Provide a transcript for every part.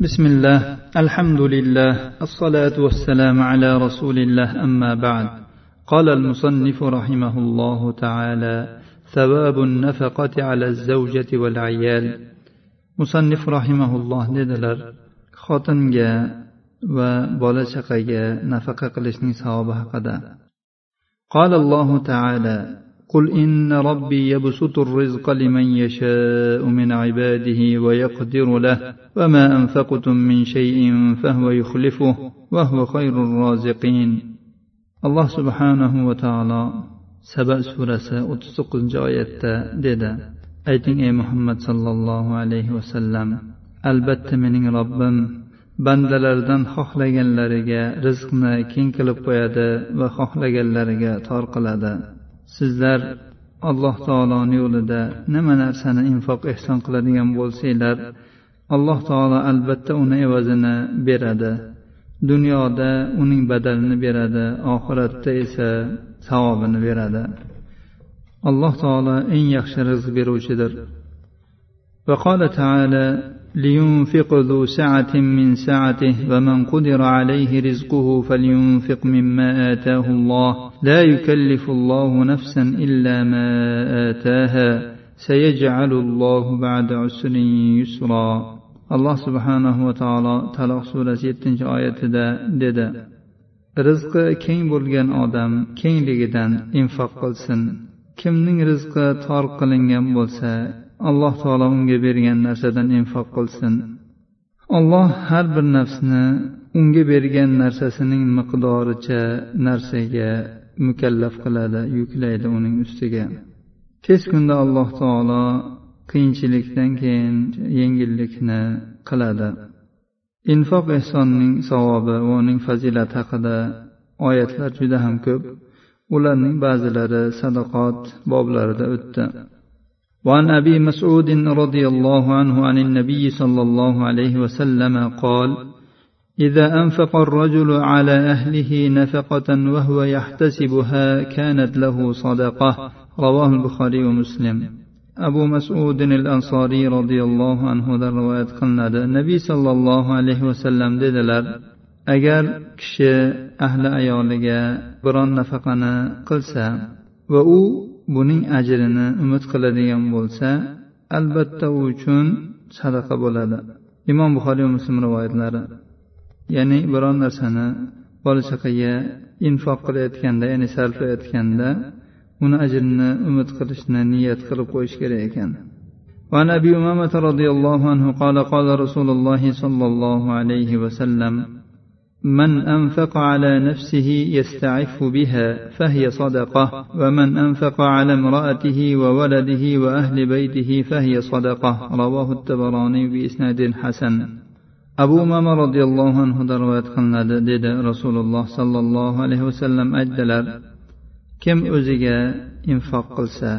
بسم الله الحمد لله الصلاة والسلام على رسول الله أما بعد. قال المصنف رحمه الله تعالى ثواب النفقة على الزوجة والعيال. مصنف رحمه الله dedilar xotinga va bola chaqaga nafaqa qilishning savobi قال الله تعالى قل إن ربي يبسط الرزق لمن يشاء من عباده ويقدر له وما أنفقتم من شيء فهو يخلفه وهو خير الرازقين الله سبحانه وتعالى سبع سورة أتسق جاية ديدا ayting ey muhammad sollallohu alayhi vasallam albatta mening robbim bandalardan xohlaganlariga rizqni keng qilib qo'yadi va xohlaganlariga tor qiladi sizlar alloh taoloni yo'lida nima narsani infoq ehson qiladigan bo'lsanglar alloh taolo albatta uni evazini beradi dunyoda uning badalini beradi oxiratda esa savobini beradi alloh taolo eng yaxshi rizq beruvchidir وقال تعالى لينفق ذو سعة من سعته ومن قدر عليه رزقه فلينفق مما آتاه الله لا يكلف الله نفسا إلا ما آتاها سيجعل الله بعد عسر يسرا alloh subhanahu va taolo taloq surasi yettinchi oyatida dedi rizqi keng bo'lgan odam kengligidan infoq qilsin kimning rizqi tor qilingan bo'lsa alloh taolo unga bergan narsadan infoq qilsin. Alloh har bir nafsni unga bergan narsasining miqdoricha narsaga mukallaf qiladi yuklaydi uning ustiga. Tez kunda alloh taolo qiyinchilikdan keyin yengillikni qiladi. Infoq ehsonning savobi va uning fazilati haqida oyatlar juda ham ko'p. Ularning ba'zilari sadaqot boblarida o'tdi. وعن ابي مسعود رضي الله عنه عن النبي صلى الله عليه وسلم قال اذا انفق الرجل على اهله نفقه وهو يحتسبها كانت له صدقه رواه البخاري ومسلم abu masudin al ansoriy roziyallohu anhudan rivoyat qilinadi nabiy sollallohu alayhi vasallam dedilar agar kishi ahli ayoliga biron nafaqani qilsa va u buning ajrini umid qiladigan bo'lsa albatta u uchun sadaqa bo'ladi imom buxoriy va muslim rivoyatlari ya'ni biron narsani bola chaqaga infoq qilayotganda ya'ni sarflayotganda uni ajrini umid qilishni niyat qilib qo'yish kerak ekan وعن ابي امامه رضي الله عنه قال قال رسول الله صلى الله عليه وسلم من أنفق على نفسه يستعف بها فهي صدقة ومن أنفق على امرأته وولده وأهل بيته فهي صدقة رواه التبراني بإسناد حسن أبو ماما رضي الله عنه روايات قلنadi dedi rasululloh sollallohu alayhi vasallam aytdilar kim o'ziga infoq qilsa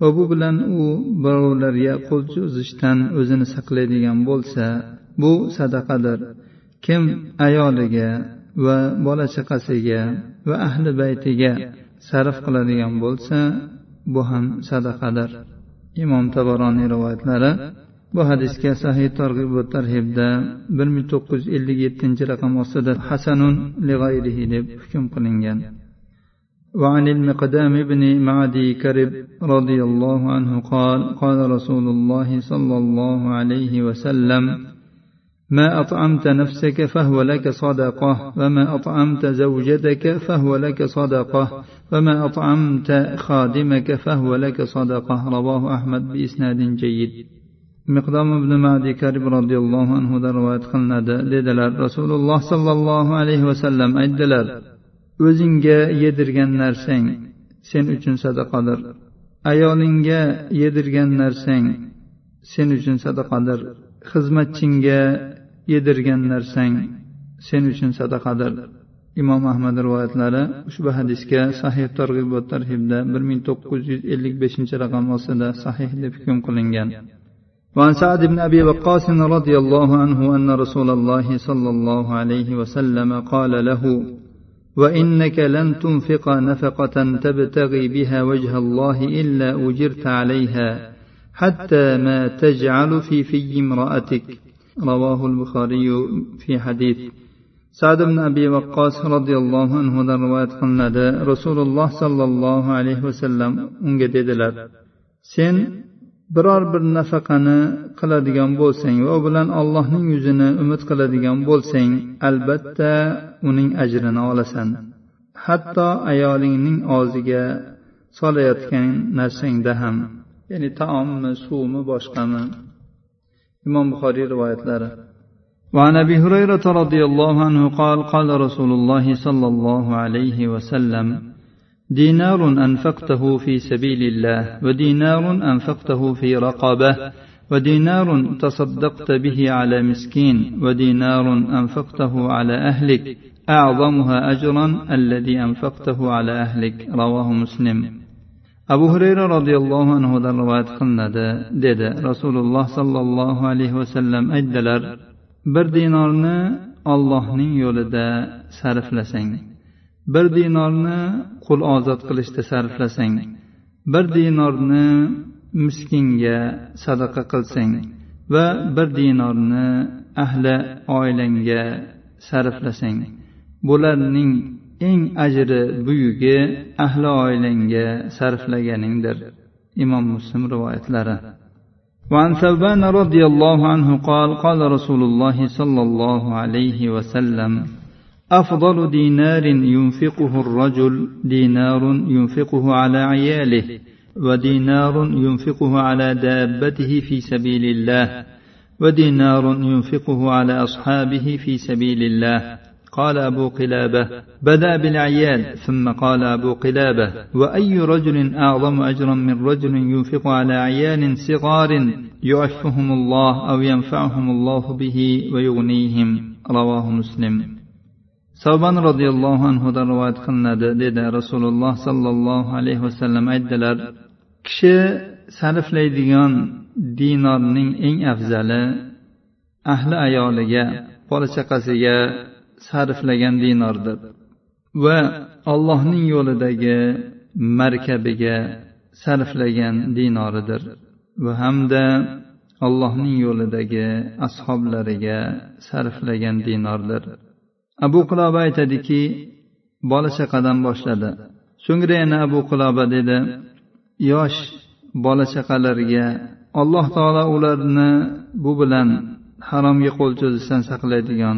va bu bilan u birovlarga qo'l cho'zishdan o'zini saqlaydigan bo'lsa bu sadaqadir kim ayoliga va bola chaqasiga va ahli baytiga sarf qiladigan bo'lsa bu ham sadaqadir imom tabaroniy rivoyatlari bu hadisga sahih targ'ib va tarhibda bir ming to'qqiz yuz ellik yettinchi raqam ostida hasanun lig'ayrihi deb hukm qilingan وعن المقدام بن معدي كرب رضي الله عنه قال قال رسول الله صلى الله عليه وسلم ما أطعمت نفسك فهو لك صدقة وما أطعمت زوجتك فهو لك صدقة وما أطعمت خادمك فهو لك صدقة رواه أحمد بإسناد جيد miqdom ibn madi karib roziyallohu anhudan rivoyat qilinadi dedilar rasululloh sollallohu alayhi vasallam aytdilar o'zingga yedirgan narsang sen uchun sadaqadir ayolingga yedirgan narsang sen uchun sadaqadir xizmatchingga yedirgan narsang sen uchun sadaqadir imom ahmad rivoyatlari ushbu hadisga sahih targ'ib va tarhibda bir ming to'qqiz yuz ellik beshinchi raqam ostida sahih deb hukm qilingan وعن سعد بن ابي وقاص رضي الله عنه ان رسول الله صلى الله عليه وسلم قال له وانك لن تنفق نفقه تبتغي بها وجه الله الا اجرت عليها حتى ما تجعل في في امراتك رواه البخاري في حديث sad ibn abi vaqqos roziyallohu anhudan rivoyat qilinadi rasululloh sollallohu alayhi vasallam unga dedilar sen biror bir nafaqani qiladigan bo'lsang va u bilan allohning yuzini umid qiladigan bo'lsang albatta uning ajrini olasan hatto ayolingning og'ziga solayotgan narsangda ham ya'ni taommi suvmi boshqami Imom buxoriy rivoyatlari. وعن أبي هريرة رضي الله عنه قال قال رسول الله صلى الله عليه وسلم دينار أنفقته في سبيل الله ودينار أنفقته في رقبة ودينار تصدقت به على مسكين ودينار أنفقته على أهلك أعظمها اجرا الذي أنفقته على أهلك. رواه مسلم. Abu hurayra roziyallohu anhudan rivoyat qilinadi dedi. Rasululloh sollallohu alayhi vasallam aytdilar bir dinorni ollohning yo'lida sarflasang bir dinorni qul ozod qilishda sarflasang bir dinorni miskinga sadaqa qilsang va bir dinorni ahli oilangga sarflasang bularning eng ajri buyugi ahli oilangga sarflaganingdir imom muslim rivoyatlari وعن ثوبان رضي الله عنه قال قال رسول الله صلى الله عليه وسلم افضل دينار ينفقه الرجل دينار ينفقه على عياله ودينار ينفقه على دابته في سبيل الله ودينار ينفقه على اصحابه في سبيل الله قال أبو قلابة بدأ بالعيال ثم قال أبو قلابة وأي رجل أعظم أجرا من رجل ينفق على عيال صغار يعفهم الله أو ينفعهم الله به ويغنيهم رواه مسلم savban roziyallohu anhudan rivoyat qilinadi dedi rasululloh sollallohu alayhi vasallam aytdilar kishi sarflaydigan dinorning eng afzali ahli ayoliga bola chaqasiga sarflagan dinordir va allohning yo'lidagi markabiga sarflagan dinoridir. Va hamda allohning yo'lidagi ashoblariga sarflagan dinordir. Abu quloba aytadiki bola chaqadan boshladi. So'ngra yana abu quloba dedi yosh bola chaqalarga alloh taolo ularni bu bilan haromga qo'l cho'zishdan saqlaydigan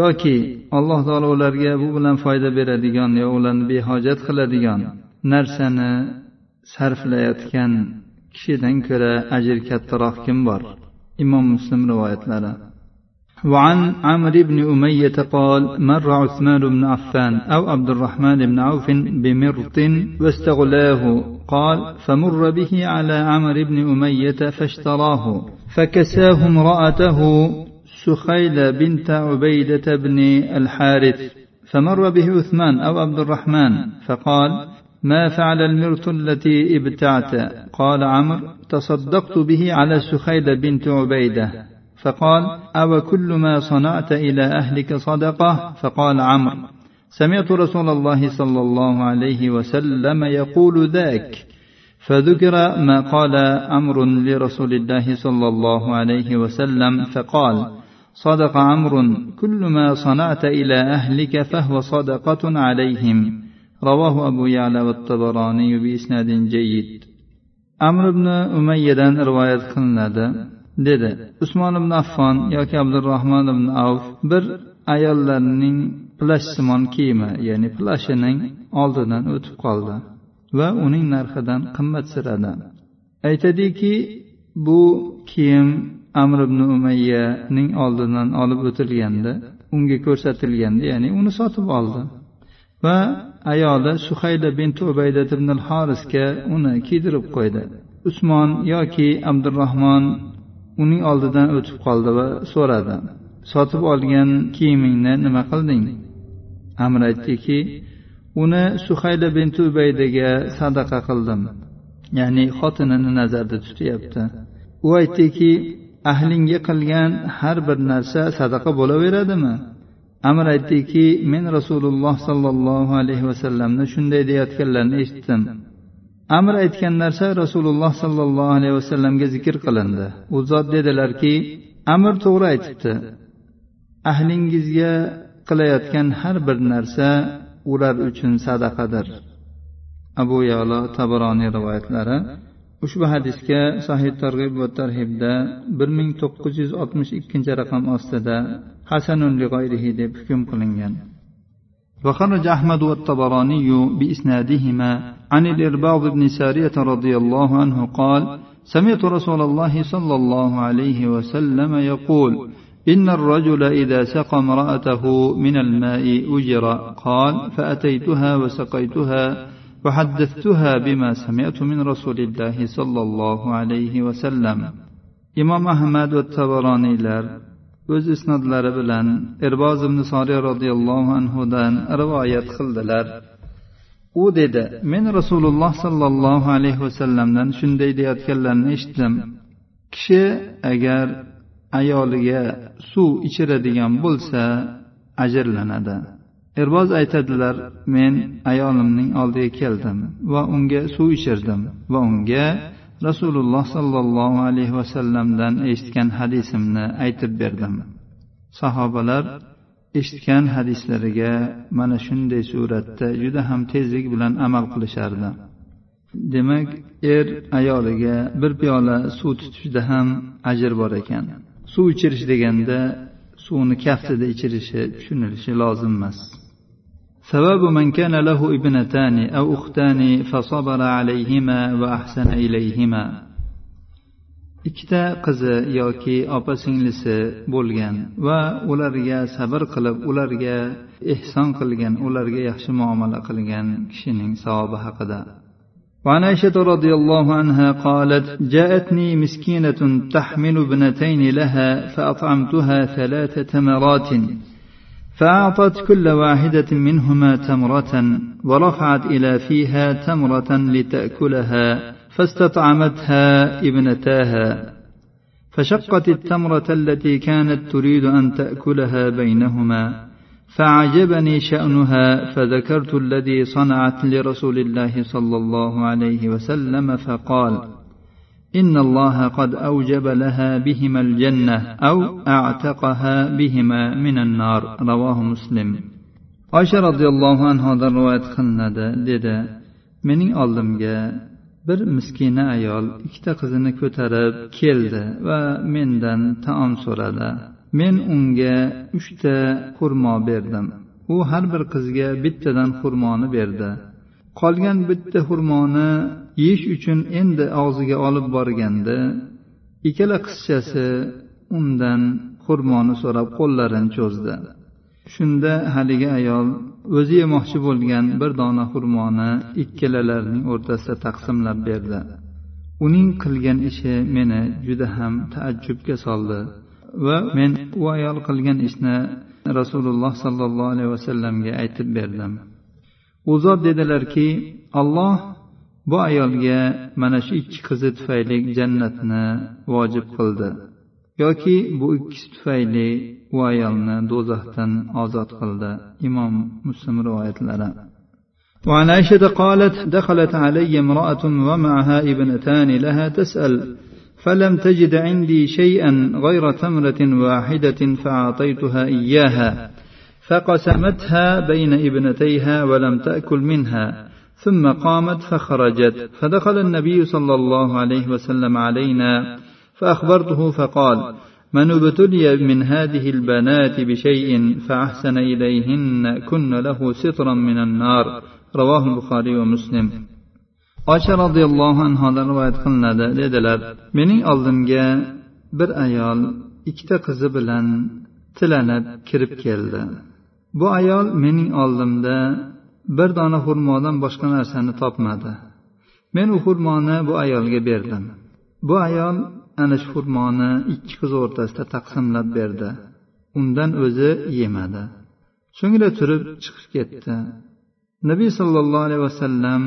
yoki alloh taolo ularga bu bilan foyda beradigan yo ularni behojat qiladigan narsani sarflayotgan kishidan ko'ra ajr kattaroq kim bor imom muslim rivoyatlari وعن عمرو بن أمية قال مر عثمان بن عفان أو عبد الرحمن بن عوف بمرط واستغلاه قال فمر به على عمرو بن أمية فاشتراه فكساه امرأته سخيل بنت عبيدة بن الحارث فمر به عثمان أو عبد الرحمن فقال ما فعل المرت التي ابتعت؟ قال عمرو تصدقت به على سخيل بنت عبيدة. فقال أو كل ما صنعت إلى أهلك صدقة؟ فقال عمرو سمعت رسول الله صلى الله عليه وسلم يقول ذاك فذكر ما قال أمر لرسول الله صلى الله عليه وسلم فقال صدق عمرو كل ما صنعت إلى أهلك فهو صدقة عليهم رواه أبو يعلى والطبراني بإسناد جيد amr ibn umayyadan rivoyat qilinadi dedi usmon ibn affon yoki abdurahmon ibn avf bir ayollarning plashsimon kiyimi ya'ni plashining oldidan o'tib qoldi va uning narxidan qimmatsiradi aytadiki bu kiyim amr ibn umayyaning oldidan olib o'tilganda unga ko'rsatilganda ya'ni uni sotib oldi. Va ayoli suhayda bint ubayda ibn al horisga uni kiydirib qo'ydi. Usmon yoki abdurahmon uning oldidan o'tib qoldi va so'radi sotib olgan kiyimingni nima qilding? Amr aytdiki uni suhayda bint ubaydaga sadaqa qildim ya'ni xotinini nazarda tutyapti. U aytdiki ahlingga qilgan har bir narsa sadaqa bo'laveradimi? Amr aytdiki men rasululloh sollallohu alayhi vasallamni shunday deyayotganlarini eshitdim. Amr aytgan narsa rasululloh sollallohu alayhi vasallamga zikr qilindi. U zot dedilarki amir to'g'ri aytibdi. Ahlingizga qilayotgan har bir narsa ular uchun sadaqadir. Abu yalo tabaroniy rivoyatlari ushbu hadisga sahih targ'ib va tarhibda bir ming to'qqiz yuz oltmish ikkinchi raqam ostida hasanun deb hukm qilingan وخرج أحمد والطبراني بإسنادهما عن الإرباض بن سارية رضي الله عنه قال سمعت رسول الله صلى الله عليه وسلم يقول إن الرجل إذا سقى امرأته من الماء أجر قال فأتيتها وسقيتها وحدثتها بما سمعت من رسول الله صلى الله عليه وسلم imom ahmad va tabaroniylar o'z isnodlari bilan irboz ibn soriy roziyallohu anhudan rivoyat qildilar u dedi men rasululloh sollallohu alayhi vasallamdan shunday deyayotganlarini eshitdim kishi agar ayoliga suv ichiradigan bo'lsa ajrlanadi Erboz aytadilar men ayolimning oldiga keldim va unga suv ichirdim va unga rasululloh sollallohu alayhi vasallamdan eshitgan hadisimni aytib berdim. Sahobalar eshitgan hadislariga mana shunday suratda juda ham tezlik bilan amal qilishardi. Demak er ayoliga bir piyola suv tutishda ham ajr bor ekan. Suv ichirish deganda suvni kaftida ichirishi tushunilishi lozim emas. ثواب من كان له ابنتان أو أختان فصبر عليهما وأحسن إليهما ikkita qizi yoki opa singlisi bo'lgan va ularga sabr qilib ularga ehson qilgan ularga yaxshi muomala qilgan kishining savobi haqida وعن عائشة رضي الله عنها قالت جاءتني مسكينة تحمل ابنتين لها فأطعمتها ثلاث تمرات فأعطت كل واحدة منهما تمرة ورفعت إلى فيها تمرة لتأكلها فاستطعمتها ابنتاها. فشقت التمرة التي كانت تريد أن تأكلها بينهما. فعجبني شأنها فذكرت الذي صنعت لرسول الله صلى الله عليه وسلم فقال إن الله قد أوجب لها بهما الجنة أو أعتقها بهما من النار رواه مسلم oysha roziyallohu anhodan rivoyat qilinadi dedi mening oldimga bir miskina ayol ikkita qizini ko'tarib keldi va mendan taom so'radi men unga uchta xurmo berdim u har bir qizga bittadan xurmoni berdi qolgan bitta xurmoni yeyish uchun endi og'ziga olib borganda ikkala qizchasi undan xurmoni so'rab qo'llarini cho'zdi. Shunda haligi ayol o'zi yemoqchi bo'lgan bir dona xurmoni ikkalalarining o'rtasida taqsimlab berdi. Uning qilgan ishi meni juda ham taajjubga soldi va men u ayol qilgan ishni rasululloh sollallohu alayhi vasallamga aytib berdim. U zot dedilarki alloh bu ayolga mana shu ikki qizi tufayli jannatni vojib qildi yoki bu ikkisi tufayli u ayolni do'zaxdan ozod qildi imom muslim rivoyatlari وعن عائشة قالت دخلت علي امرأة ومعها ابنتان لها تسأل فلم تجد عندي شيئا غير تمرة واحدة فأعطيتها إياها فقسمتها بين ابنتيها ولم تأكل منها ثم قامت فخرجت فدخل النبي صلى الله عليه وسلم علينا فأخبرته فقال من ابتلي من هذه البنات بشيء فأحسن إليهن كن له سترا من النار رواه البخاري ومسلم oysha roziyallohu anhodan rivoyat qilinadi dedilar mening oldimga bir ayol ikkita qizi bilan tilanib kirib keldi bu ayol mening oldimda bir dona xurmodan boshqa narsani topmadi. Men u xurmoni bu ayolga berdim. Bu ayol ana shu xurmoni ikki qiz o'rtasida taqsimlab berdi. Undan o'zi yemadi. So'ngra turib chiqib ketdi. Nabiy sollallohu alayhi vasallam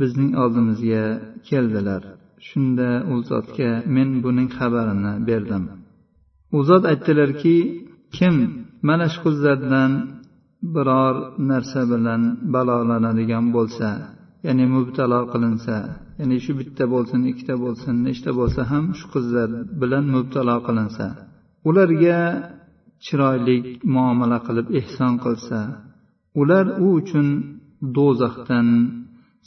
bizning oldimizga keldilar. Shunda u zotga men buning xabarini berdim. U zot aytdilarki kim mana shu qizlardan biror narsa bilan balolanadigan bo'lsa ya'ni mubtalo qilinsa ya'ni shu bitta bo'lsin ikkita bo'lsin nechta bo'lsa ham shu qizlar bilan mubtalo qilinsa ularga chiroyli muomala qilib ehson qilsa ular u uchun do'zaxdan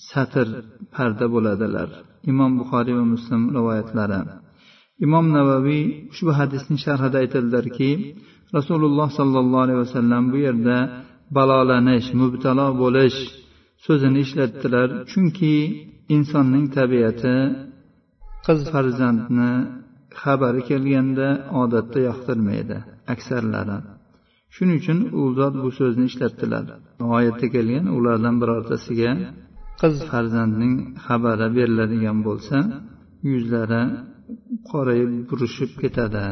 satr parda bo'ladilar. Imom buxoriy va muslim rivoyatlari. Imom navaviy ushbu hadisning sharhida aytadilarki rasululloh sollallohu alayhi vasallam bu yerda balolanish mubtalo bo'lish so'zini ishlatdilar. Chunki insonning tabiati qiz farzandni xabari kelganda odatda yoqtirmaydi aksarlari. Shuning uchun u zot bu so'zni ishlatdilar. Oyatda kelgan ulardan birortasiga qiz farzandning xabari beriladigan bo'lsa yuzlari qorayib burishib ketadi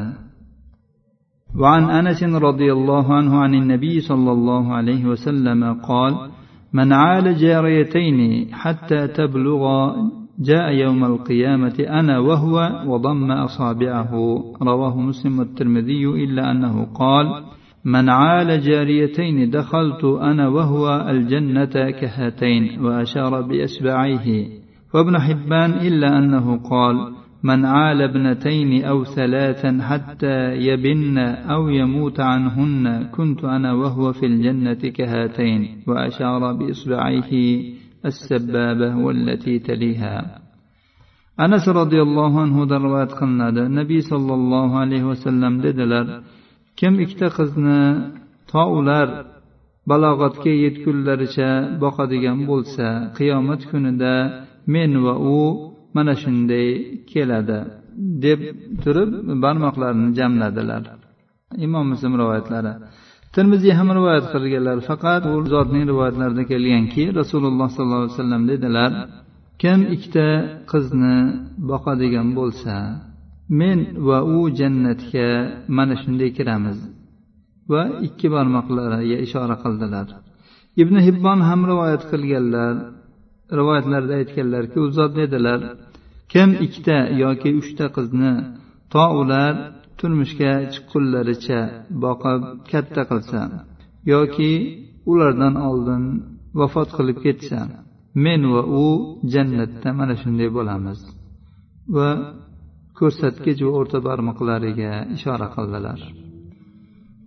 وعن أنس رضي الله عنه عن النبي صلى الله عليه وسلم قال من عال جاريتين حتى تبلغ جاء يوم القيامة أنا وهو وضم أصابعه. رواه مسلم والترمذي إلا أنه قال من عال جاريتين دخلت أنا وهو الجنة كهاتين وأشار بإصبعيه وابن حبان إلا أنه قال من عال ابنتين أو ثلاثا حتى يبن أو يموت عنهن كنت أنا وهو في الجنة كهاتين وأشار بإصبعيه السبابة والتي تليها. أنس رضي الله عنه دروات قلنا النبي صلى الله عليه وسلم dedilar kim ikkita qizni to ular balog'atga yetgunlaricha boqadigan bo'lsa qiyomat kunida men va u mana shunday keladi deb turib barmoqlarini jamladilar. Imom muslim rivoyatlari. Termiziy ham rivoyat qilganlar faqat u zotning rivoyatlarida kelganki rasululloh sollallohu alayhi vasallam dedilar kim ikkita qizni boqadigan bo'lsa men va u jannatga mana shunday kiramiz va ikki barmoqlariga ishora qildilar. Ibn hibbon ham rivoyat qilganlar rivoyatlarda aytganlarki u zot dedilar kim ikkita yoki uchta qizni to ular turmushga chiqqunlaricha boqib katta qilsa yoki ulardan oldin vafot qilib ketsa men va u jannatda mana shunday bo'lamiz va ko'rsatkich va o'rta barmoqlariga ishora qildilar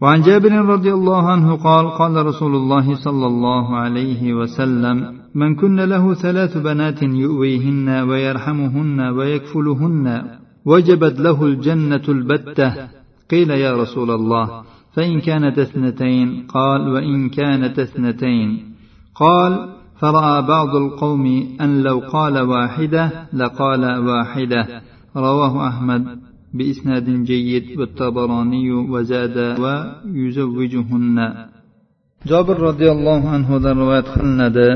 وعن جابر رضي الله عنه قال قال رسول الله صلى الله عليه وسلم من كن له ثلاث بنات يؤويهن ويرحمهن ويكفلهن وجبت له الجنة البتة. قيل يا رسول الله فإن كانت اثنتين قال وإن كانت اثنتين. قال فرأى بعض القوم أن لو قال واحدة لقال واحدة. رواه أحمد بإسناد جيد والطبراني وزاد ويزوجهن. jobir roziyallohu anhudan rivoyat qilinadi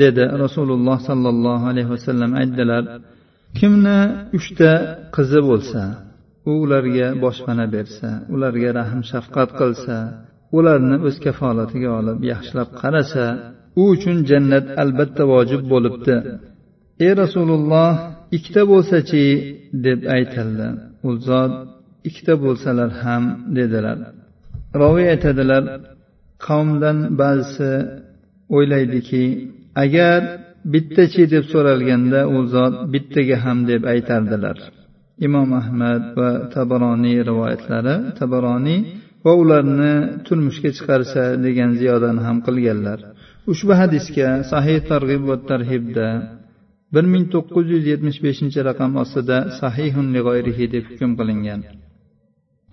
dedi rasululloh sollallohu alayhi vasallam aytdilar kimni uchta qizi bo'lsa u ularga boshpana bersa ularga rahm shafqat qilsa ularni o'z kafolatiga olib yaxshilab qarasa u uchun jannat albatta vojib bo'libdi. Ey rasululloh ikkita bo'lsachi deb aytildi. U zot ikkita bo'lsalar ham dedilar. Roviy aytadilar qavmdan ba'zisi o'ylaydiki agar bittachi deb so'ralganda u zot bittaga ham deb aytardilar. Imom ahmad va tabaroniy rivoyatlari tabaroniy va ularni turmushga chiqarsa degan ziyodani ham qilganlar. Ushbu hadisga sahih targ'ib va tarhibda bir ming to'qqiz yuz yetmish beshinchi raqam ostida sahihun lig'oyrihi deb hukm qilingan.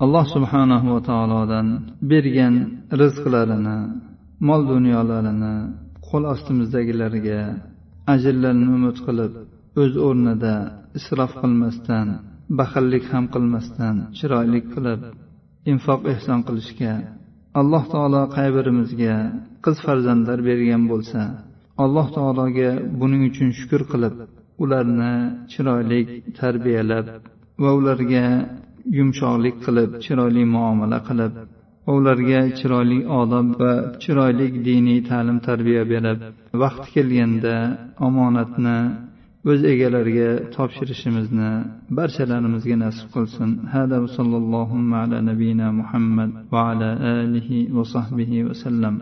Alloh subhanahu va taolodan bergan rizqlarini mol dunyolarini qo'l ostimizdagilarga ajrlarini umid qilib o'z o'rnida isrof qilmasdan baxillik ham qilmasdan chiroyli qilib infoq ehson qilishga alloh taolo qay birimizga qiz farzandlar bergan bo'lsa alloh taologa buning uchun shukur qilib ularni chiroyli tarbiyalab va ularga yumshoqlik qilib chiroyli muomala qilib ularga chiroyli odob va chiroyli diniy ta'lim tarbiya berib vaqti kelganda omonatni o'z egalariga topshirishimizni barchalarimizga nasib qilsin. Hada sallallohu ala nabiyina muhammad va ala alihi va sahbihi vasallam